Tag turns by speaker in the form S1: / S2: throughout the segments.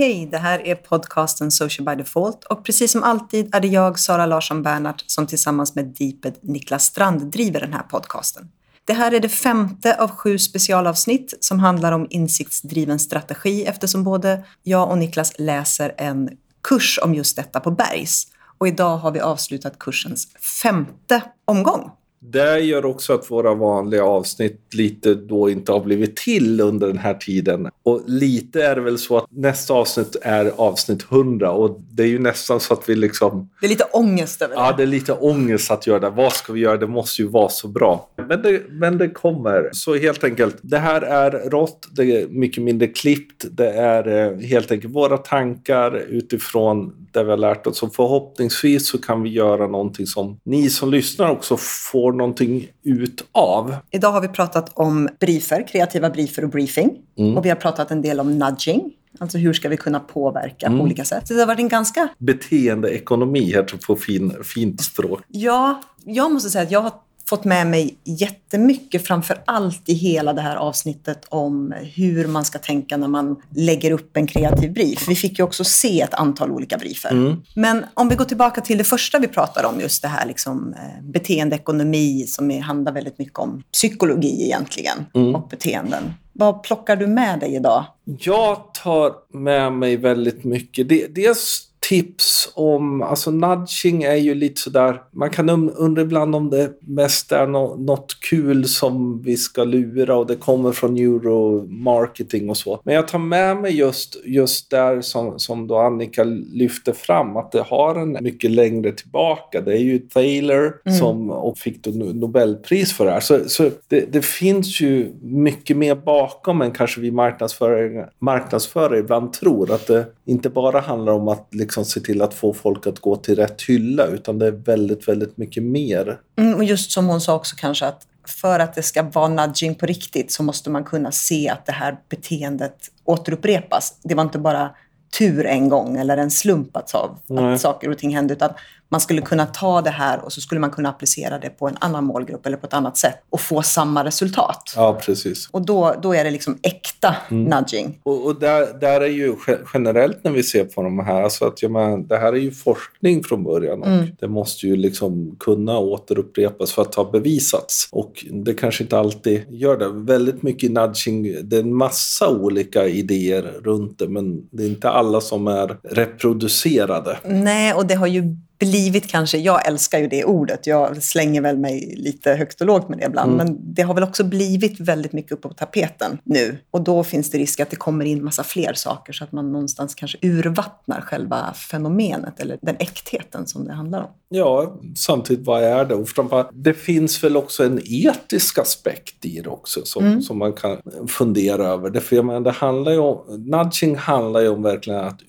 S1: Hej, det här är podcasten Social by Default och precis som alltid är det jag, Sara Larsson Bernhardt, som tillsammans med Deeped Niklas Strand driver den här podcasten. Det här är det femte av sju specialavsnitt som handlar om insiktsdriven strategi eftersom både jag och Niklas läser en kurs om just detta på Bergs. Och idag har vi avslutat kursens femte omgång.
S2: Det gör också att våra vanliga avsnitt lite då inte har blivit till under den här tiden. Och lite är det väl så att nästa avsnitt är avsnitt 100 och det är ju nästan så att vi liksom...
S1: Det är lite ångest över det.
S2: Ja, det är lite ångest att göra det. Vad ska vi göra? Det måste ju vara så bra. Men det, men det kommer. Så helt enkelt, det här är rått, det är mycket mindre klippt. Det är eh, helt enkelt våra tankar utifrån det vi har lärt oss. Och förhoppningsvis så kan vi göra någonting som ni som lyssnar också får någonting ut av.
S1: Idag har vi pratat om briefer, kreativa briefer och briefing.
S2: Mm.
S1: Och vi har pratat en del om nudging. Alltså hur ska vi kunna påverka på olika sätt. Så det har varit en ganska...
S2: Beteendeekonomi heter det på fin, fint språk.
S1: Ja, jag måste säga att jag har fått med mig jättemycket, framför allt i hela det här avsnittet om hur man ska tänka när man lägger upp en kreativ brief. Vi fick ju också se ett antal olika briefer. Men om vi går tillbaka till det första vi pratade om, just det här liksom, eh, beteendeekonomi som handlar väldigt mycket om psykologi egentligen och beteenden. Vad plockar du med dig idag?
S2: Jag tar med mig väldigt mycket. Dels tips om, alltså nudging är ju lite sådär, man kan undra ibland om det mest är no, något kul som vi ska lura och det kommer från neuromarketing och så. Men jag tar med mig just, just där som, som då Annika lyfter fram, att det har en mycket längre tillbaka. Det är ju Thaler som och fick då No- Nobelpris för det här. Så, så det, det finns ju mycket mer bakom än kanske vi marknadsförare, marknadsförare ibland tror. Att det inte bara handlar om att liksom se till att få folk att gå till rätt hylla, utan det är väldigt, väldigt mycket mer.
S1: Mm, och just som hon sa också kanske att för att det ska vara nudging på riktigt så måste man kunna se att det här beteendet återupprepas. Det var inte bara tur en gång eller en slump att,
S2: Nej.
S1: att saker och ting hände utan man skulle kunna ta det här och så skulle man kunna applicera det på en annan målgrupp eller på ett annat sätt och få samma resultat.
S2: Ja, precis.
S1: Och då, då är det liksom äkta nudging.
S2: Och, och där, där är ju ge- generellt när vi ser på de här, alltså att jag menar, det här är ju forskning från början och det måste ju liksom kunna återupprepas för att ha bevisats. Och det kanske inte alltid gör det. Väldigt mycket nudging, det är en massa olika idéer runt det men det är inte alla som är reproducerade.
S1: Nej, och det har ju blivit kanske, jag älskar ju det ordet, jag slänger väl mig lite högt och lågt med det ibland, men det har väl också blivit väldigt mycket uppe på tapeten nu. Och då finns det risk att det kommer in massa fler saker så att man någonstans kanske urvattnar själva fenomenet eller den äktheten som det handlar om.
S2: Ja, samtidigt vad är det? Och det finns väl också en etisk aspekt i det också som, som man kan fundera över. Det, för jag menar, det handlar ju om, nudging handlar ju om verkligen att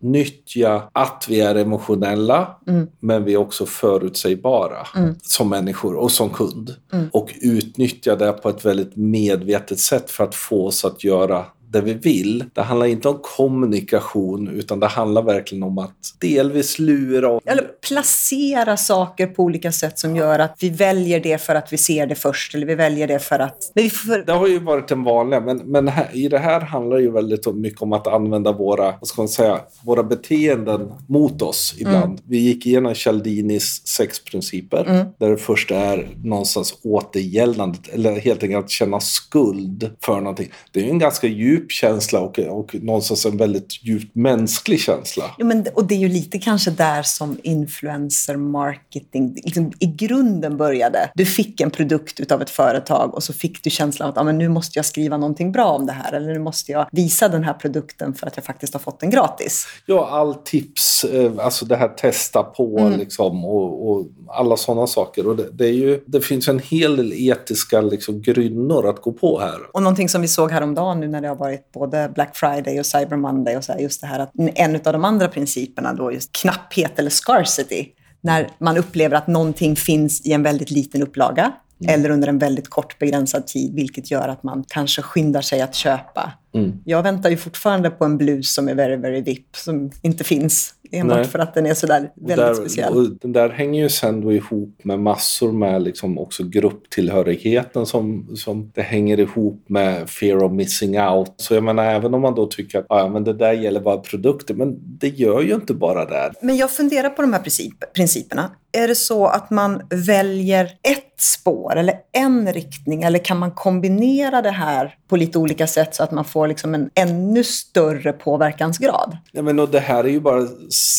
S2: utnyttja att vi är emotionella men vi är också förutsägbara som människor och som kund. Och utnyttja det på ett väldigt medvetet sätt för att få oss att göra det vi vill. Det handlar inte om kommunikation utan det handlar verkligen om att delvis lura och
S1: Eller placera saker på olika sätt som gör att vi väljer det för att vi ser det först eller vi väljer det för att... Men vi får,
S2: Det har ju varit den vanliga, men, men här, i det här handlar det ju väldigt mycket om att använda våra, vad ska man säga, våra beteenden mot oss ibland. Vi gick igenom Cialdinis sex principer, där det första är någonstans återgäldandet, eller helt enkelt att känna skuld för någonting. Det är ju en ganska djup känsla och, och någonstans en väldigt djupt mänsklig känsla.
S1: Ja, men, och det är ju lite kanske där som influencer marketing liksom, i grunden började. Du fick en produkt utav ett företag och så fick du känslan att ah, men nu måste jag skriva någonting bra om det här eller nu måste jag visa den här produkten för att jag faktiskt har fått den gratis.
S2: Ja, all tips, eh, alltså det här testa på liksom och, och alla sådana saker. Och det, det, är ju, det finns en hel del etiska liksom, grynnor att gå på här.
S1: Och någonting som vi såg häromdagen nu när det har varit både Black Friday och Cyber Monday och så här, just det här att en av de andra principerna då just knapphet eller scarcity. När man upplever att någonting finns i en väldigt liten upplaga eller under en väldigt kort begränsad tid, vilket gör att man kanske skyndar sig att köpa. Mm. Jag väntar ju fortfarande på en blus som är very, very VIP, som inte finns. Enbart Nej. för att den är sådär väldigt där, speciell.
S2: den där hänger ju sen då ihop med massor med liksom också grupptillhörigheten som, som det hänger ihop med fear of missing out. Så jag menar även om man då tycker att ja, men det där gäller bara produkter, men det gör ju inte bara det.
S1: Men jag funderar på de här princip, principerna. Är det så att man väljer ett spår eller en riktning eller kan man kombinera det här på lite olika sätt så att man får liksom en ännu större påverkansgrad?
S2: Ja, men och det här är ju bara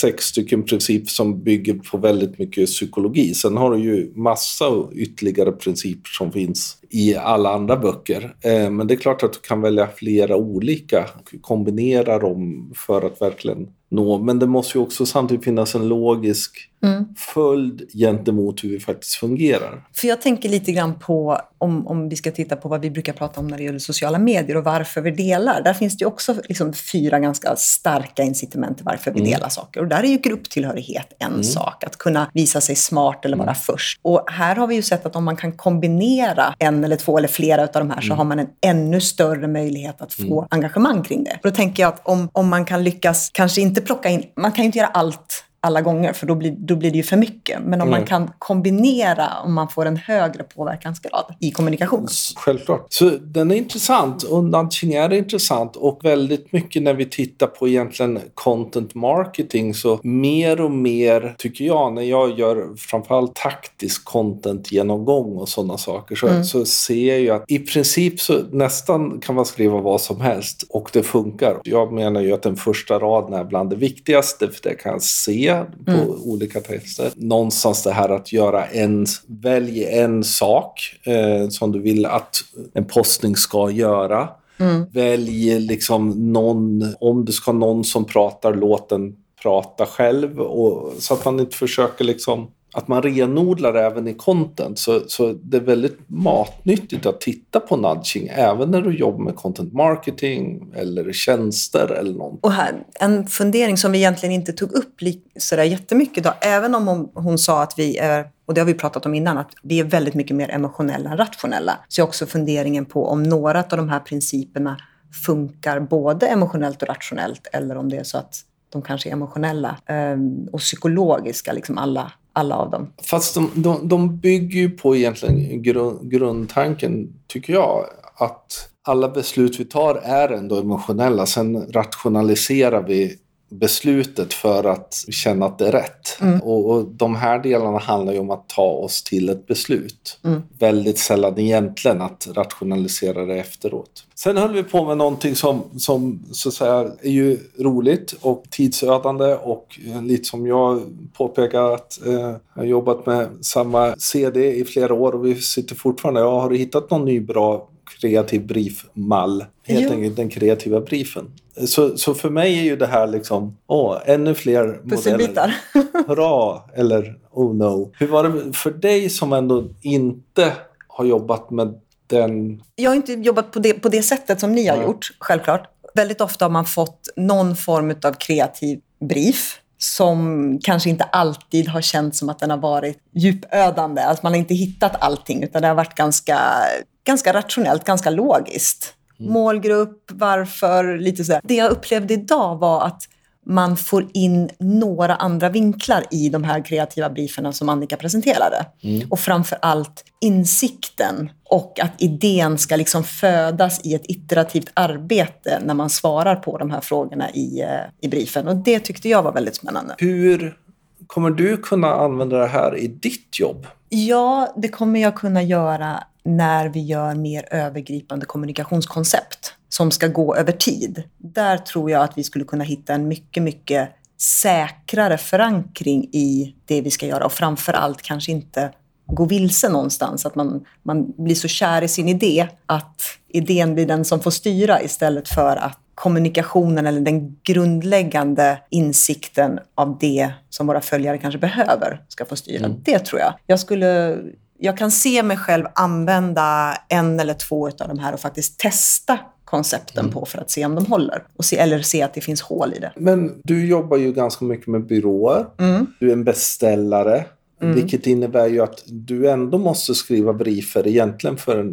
S2: sex stycken principer som bygger på väldigt mycket psykologi. Sen har du ju massa ytterligare principer som finns i alla andra böcker. Eh, men det är klart att du kan välja flera olika och kombinera dem för att verkligen nå. Men det måste ju också samtidigt finnas en logisk mm. följd gentemot hur vi faktiskt fungerar.
S1: För jag tänker lite grann på, om, om vi ska titta på vad vi brukar prata om när det gäller sociala medier och varför vi delar. Där finns det också liksom fyra ganska starka incitament till varför vi mm. delar saker. Och där är ju grupptillhörighet en mm. sak, att kunna visa sig smart eller vara mm. först. Och här har vi ju sett att om man kan kombinera en eller två eller flera av de här så mm. har man en ännu större möjlighet att få engagemang kring det. Och då tänker jag att om, om man kan lyckas, kanske inte plocka in, man kan ju inte göra allt alla gånger, för då blir, då blir det ju för mycket. Men om mm. man kan kombinera, om man får en högre påverkansgrad i kommunikation.
S2: Självklart. Så den är intressant och nudging är intressant och väldigt mycket när vi tittar på egentligen content marketing så mer och mer tycker jag när jag gör framförallt taktisk content genomgång och sådana saker så, mm. så ser jag att i princip så nästan kan man skriva vad som helst och det funkar. Jag menar ju att den första raden är bland det viktigaste för det kan jag se på mm. olika tester. Någonstans det här att göra en, välj en sak eh, som du vill att en postning ska göra. Mm. Välj liksom någon, om du ska ha någon som pratar, låt den prata själv. Och, så att man inte försöker liksom att man renodlar även i content. Så, så det är väldigt matnyttigt att titta på nudging även när du jobbar med content marketing eller tjänster eller någonting.
S1: Och här, en fundering som vi egentligen inte tog upp sådär jättemycket då, även om hon, hon sa att vi är och det har vi pratat om innan, att vi är väldigt mycket mer emotionella än rationella. Så är också funderingen på om några av de här principerna funkar både emotionellt och rationellt eller om det är så att de kanske är emotionella ehm, och psykologiska, liksom alla alla av dem.
S2: Fast de, de, de bygger ju på egentligen grund, grundtanken, tycker jag, att alla beslut vi tar är ändå emotionella. Sen rationaliserar vi beslutet för att känna att det är rätt. Mm. Och, och, de här delarna handlar ju om att ta oss till ett beslut. Mm. Väldigt sällan egentligen att rationalisera det efteråt. Sen höll vi på med någonting som, som så att säga är ju roligt och tidsödande och lite som jag påpekar att eh, jag har jobbat med samma CD i flera år och vi sitter fortfarande. Jag har hittat någon ny bra kreativ briefmall. Helt jo. enkelt den kreativa briefen. Så, så för mig är ju det här liksom, åh, ännu fler
S1: modeller.
S2: Hurra! Eller oh no. Hur var det för dig som ändå inte har jobbat med den...
S1: Jag har inte jobbat på det, på det sättet som ni har ja. gjort, självklart. Väldigt ofta har man fått någon form av kreativ brief som kanske inte alltid har känts som att den har varit djupödande. Alltså man har inte hittat allting utan det har varit ganska, ganska rationellt, ganska logiskt. Mm. Målgrupp, varför, lite sådär. Det jag upplevde idag var att man får in några andra vinklar i de här kreativa brieferna som Annika presenterade. Mm. Och framför allt insikten och att idén ska liksom födas i ett iterativt arbete när man svarar på de här frågorna i, eh, i briefen. Och det tyckte jag var väldigt spännande.
S2: Hur kommer du kunna använda det här i ditt jobb?
S1: Ja, det kommer jag kunna göra när vi gör mer övergripande kommunikationskoncept som ska gå över tid. Där tror jag att vi skulle kunna hitta en mycket, mycket säkrare förankring i det vi ska göra och framför allt kanske inte gå vilse någonstans. Att man, man blir så kär i sin idé att idén blir den som får styra istället för att kommunikationen eller den grundläggande insikten av det som våra följare kanske behöver ska få styra. Mm. Det tror jag. Jag skulle jag kan se mig själv använda en eller två av de här och faktiskt testa koncepten mm. på för att se om de håller. Och se, eller se att det finns hål i det.
S2: Men du jobbar ju ganska mycket med byråer. Mm. Du är en beställare. Mm. Vilket innebär ju att du ändå måste skriva briefer egentligen för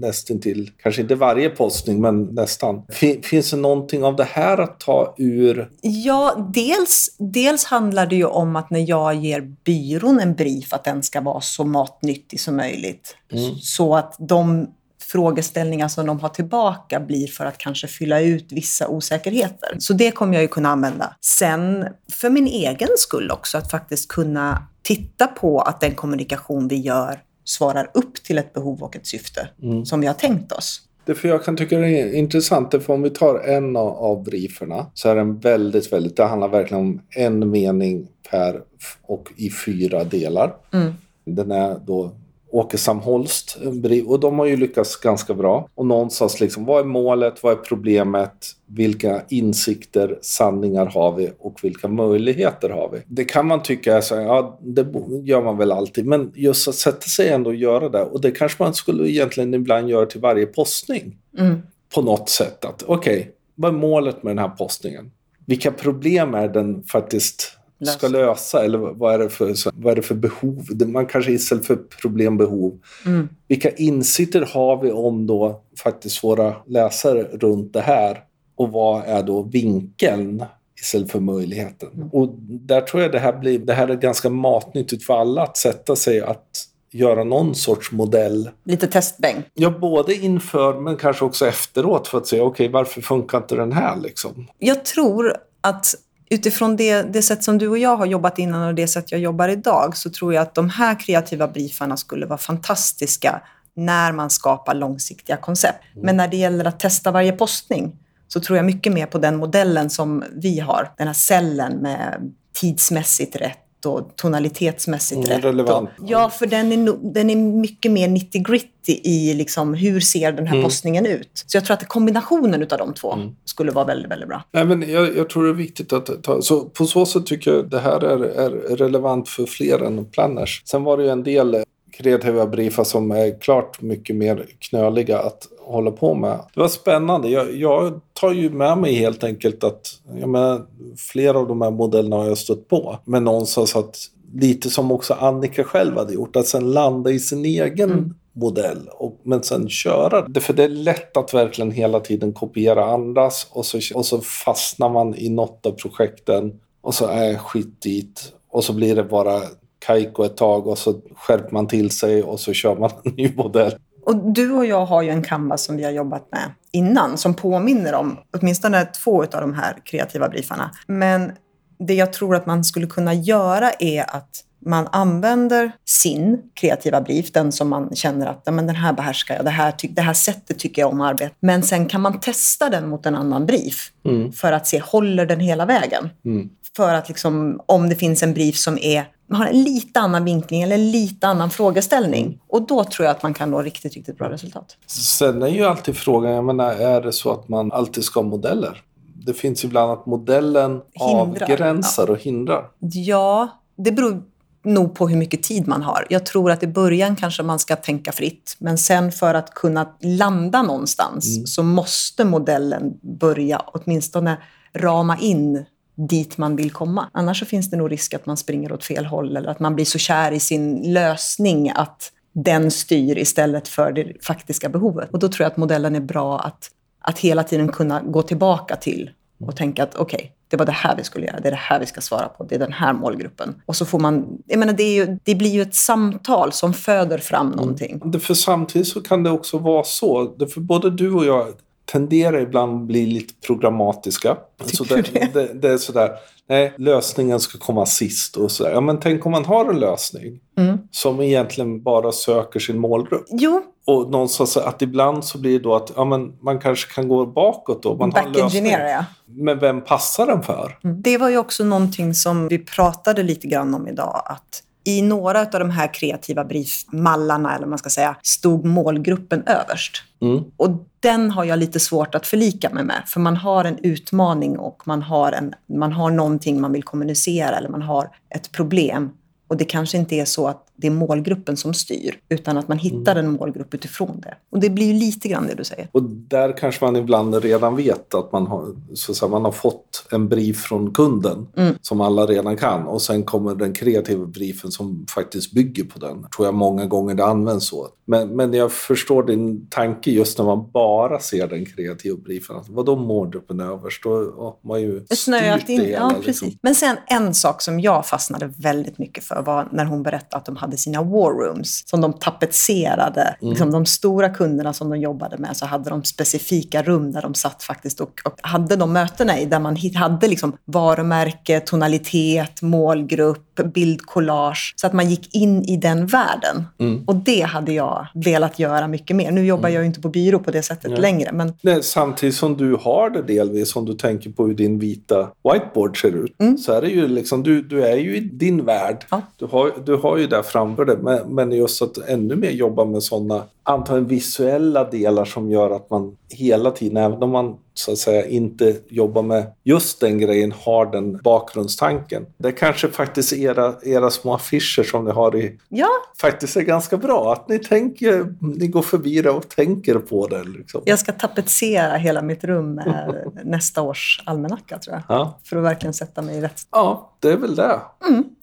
S2: nästintill, kanske inte varje postning, men nästan. Finns det någonting av det här att ta ur?
S1: Ja, dels, dels handlar det ju om att när jag ger byrån en brief att den ska vara så matnyttig som möjligt. Mm. Så att de frågeställningar som de har tillbaka blir för att kanske fylla ut vissa osäkerheter. Så det kommer jag ju kunna använda. Sen för min egen skull också, att faktiskt kunna titta på att den kommunikation vi gör svarar upp till ett behov och ett syfte mm. som vi har tänkt oss.
S2: Det för jag kan tycka det är intressant, för om vi tar en av, brieferna så är den väldigt, väldigt, det handlar verkligen om en mening per och i fyra delar. Mm. Den är då Åkesam Holst. Och de har ju lyckats ganska bra. Och någonstans liksom, vad är målet? Vad är problemet? Vilka insikter, sanningar har vi och vilka möjligheter har vi? Det kan man tycka är så ja det gör man väl alltid. Men just att sätta sig ändå och göra det. Och det kanske man skulle egentligen ibland göra till varje postning. Mm. På något sätt. att Okej, okay, vad är målet med den här postningen? Vilka problem är den faktiskt ska lösa? Eller vad är det för, vad är det för behov? Man kanske istället för problem, behov. Mm. Vilka insikter har vi om då faktiskt våra läsare runt det här? Och vad är då vinkeln istället för möjligheten? Mm. Och där tror jag det här, blir, det här är ganska matnyttigt för alla att sätta sig att göra någon sorts modell.
S1: Lite testbäng?
S2: Ja, både inför men kanske också efteråt för att se okej, okay, varför funkar inte den här liksom?
S1: Jag tror att utifrån det, det sätt som du och jag har jobbat innan och det sätt jag jobbar idag så tror jag att de här kreativa briefarna skulle vara fantastiska när man skapar långsiktiga koncept. Mm. Men när det gäller att testa varje postning så tror jag mycket mer på den modellen som vi har. Den här cellen med tidsmässigt rätt och tonalitetsmässigt mm, rätt.
S2: Relevant.
S1: Och, ja, för den är, den är mycket mer nitty gritty i liksom, hur ser den här mm. postningen ut. Så jag tror att kombinationen av de två mm. skulle vara väldigt, väldigt bra.
S2: Nej, men jag, jag, tror det är viktigt att ta, så på så sätt tycker jag det här är, är relevant för fler än planners. Sen var det ju en del kreativa briefar som är klart mycket mer knöliga att hålla på med. Det var spännande. Jag, jag tar ju med mig helt enkelt att jag menar, flera av de här modellerna har jag stött på. Men någonstans att lite som också Annika själv hade gjort, att sen landa i sin egen mm. modell och, men sen köra det. För det är lätt att verkligen hela tiden kopiera andras och så, och så fastnar man i något av projekten och så är skit dit och så blir det bara Kaiko ett tag och så skärper man till sig och så kör man en ny modell.
S1: Och du och jag har ju en canvas som vi har jobbat med innan som påminner om åtminstone två av de här kreativa briefarna. Men det jag tror att man skulle kunna göra är att man använder sin kreativa brief, den som man känner att men den här behärskar jag, det här, det här sättet tycker jag om att arbeta. Men sen kan man testa den mot en annan brief mm. för att se, håller den hela vägen? Mm. För att liksom, om det finns en brief som är har en lite annan vinkling eller en lite annan frågeställning. Och då tror jag att man kan nå riktigt, riktigt bra resultat.
S2: Sen är ju alltid frågan, jag menar, är det så att man alltid ska ha modeller? Det finns ibland att modellen hindrar, avgränsar ja. och hindrar.
S1: Ja, det beror nog på hur mycket tid man har. Jag tror att i början kanske man ska tänka fritt, men sen för att kunna landa någonstans mm. så måste modellen börja åtminstone rama in dit man vill komma. Annars så finns det nog risk att man springer åt fel håll eller att man blir så kär i sin lösning att den styr istället för det faktiska behovet. Och då tror jag att modellen är bra att, att hela tiden kunna gå tillbaka till och tänka att okej, okay, det var det här vi skulle göra, det är det här vi ska svara på, det är den här målgruppen. Och så får man, jag menar det, ju, det blir ju ett samtal som föder fram mm. någonting.
S2: Mm. För samtidigt så kan det också vara så, för både du och jag tenderar ibland att bli lite programmatiska. Så det, det, det, är sådär, nej, lösningen ska komma sist och sådär. Ja, men tänk om man har en lösning mm. som egentligen bara söker sin målgrupp.
S1: Jo.
S2: Och någonstans att ibland så blir det då att ja, men man kanske kan gå bakåt då. Man
S1: Back engineer, ja.
S2: Men vem passar den för?
S1: Mm. Det var ju också någonting som vi pratade lite grann om idag. Att i några av de här kreativa briefmallarna, eller man ska säga, stod målgruppen överst. Mm. Och den har jag lite svårt att förlika mig med, för man har en utmaning och man har, en, man har någonting man vill kommunicera eller man har ett problem. Och det kanske inte är så att det är målgruppen som styr, utan att man hittar en målgrupp utifrån det. Och det blir ju lite grann det du säger.
S2: Och där kanske man ibland redan vet att man har, så att säga, man har fått en brief från kunden som alla redan kan och sen kommer den kreativa briefen som faktiskt bygger på den. tror jag många gånger det används så. Men, men jag förstår din tanke just när man bara ser den kreativa briefen. Att, vadå målgruppen överst? Då har man ju
S1: snöat
S2: styrt
S1: in.
S2: det hela,
S1: Ja, precis.
S2: liksom.
S1: Men sen en sak som jag fastnade väldigt mycket för var när hon berättade att de hade sina war rooms som de tapetserade.
S2: Mm.
S1: Liksom de stora kunderna som de jobbade med så hade de specifika rum där de satt faktiskt och, och hade de mötena i där man hade liksom varumärke, tonalitet, målgrupp, bildcollage. Så att man gick in i den världen.
S2: Mm.
S1: Och det hade jag velat göra mycket mer. Nu jobbar jag ju inte på byrå på det sättet längre. Men
S2: Nej, samtidigt som du har det delvis, om du tänker på hur din vita whiteboard ser ut, så är det ju liksom, du, du är ju i din värld.
S1: Ja.
S2: Du, har, du har ju det framför dig, men, men just att ännu mer jobba med sådana, antagligen visuella delar som gör att man hela tiden, även om man så att säga inte jobbar med just den grejen, har den bakgrundstanken. Det kanske faktiskt era, era små affischer som ni har i
S1: ja,
S2: faktiskt är ganska bra. Att ni tänker, ni går förbi det och tänker på det. Liksom.
S1: jag ska tapetsera hela mitt rum med nästa års almanacka tror jag.
S2: Ja.
S1: För att verkligen sätta mig i rätt...
S2: ja, det är väl det.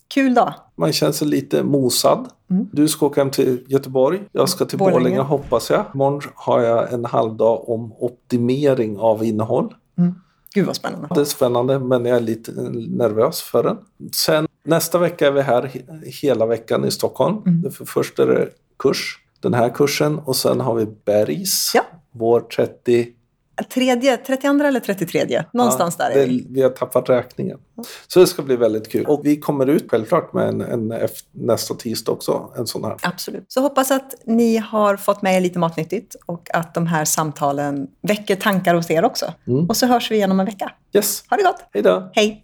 S1: Kul dag!
S2: Man känner sig lite mosad. Du ska åka hem till Göteborg. Jag ska till
S1: Borlänge.
S2: Borlänge hoppas jag. Imorgon har jag en halvdag om optimering av innehåll.
S1: Gud vad spännande.
S2: Det är spännande men jag är lite nervös för den. Sen nästa vecka är vi här he- hela veckan i Stockholm. Det för först är det kurs, den här kursen och sen har vi Bergs.
S1: Ja.
S2: Vår 30
S1: Tredje, 32 eller 33? Någonstans
S2: Ja,
S1: där är vi.
S2: det, vi har tappat räkningen. Så det ska bli väldigt kul. Och vi kommer ut självklart med en, en nästa tisdag också. En sån här.
S1: Absolut. Så hoppas att ni har fått med er lite matnyttigt och att de här samtalen väcker tankar hos er också. Och så hörs vi igen om en vecka.
S2: Yes,
S1: Ha det gott!
S2: hej då!
S1: Hej!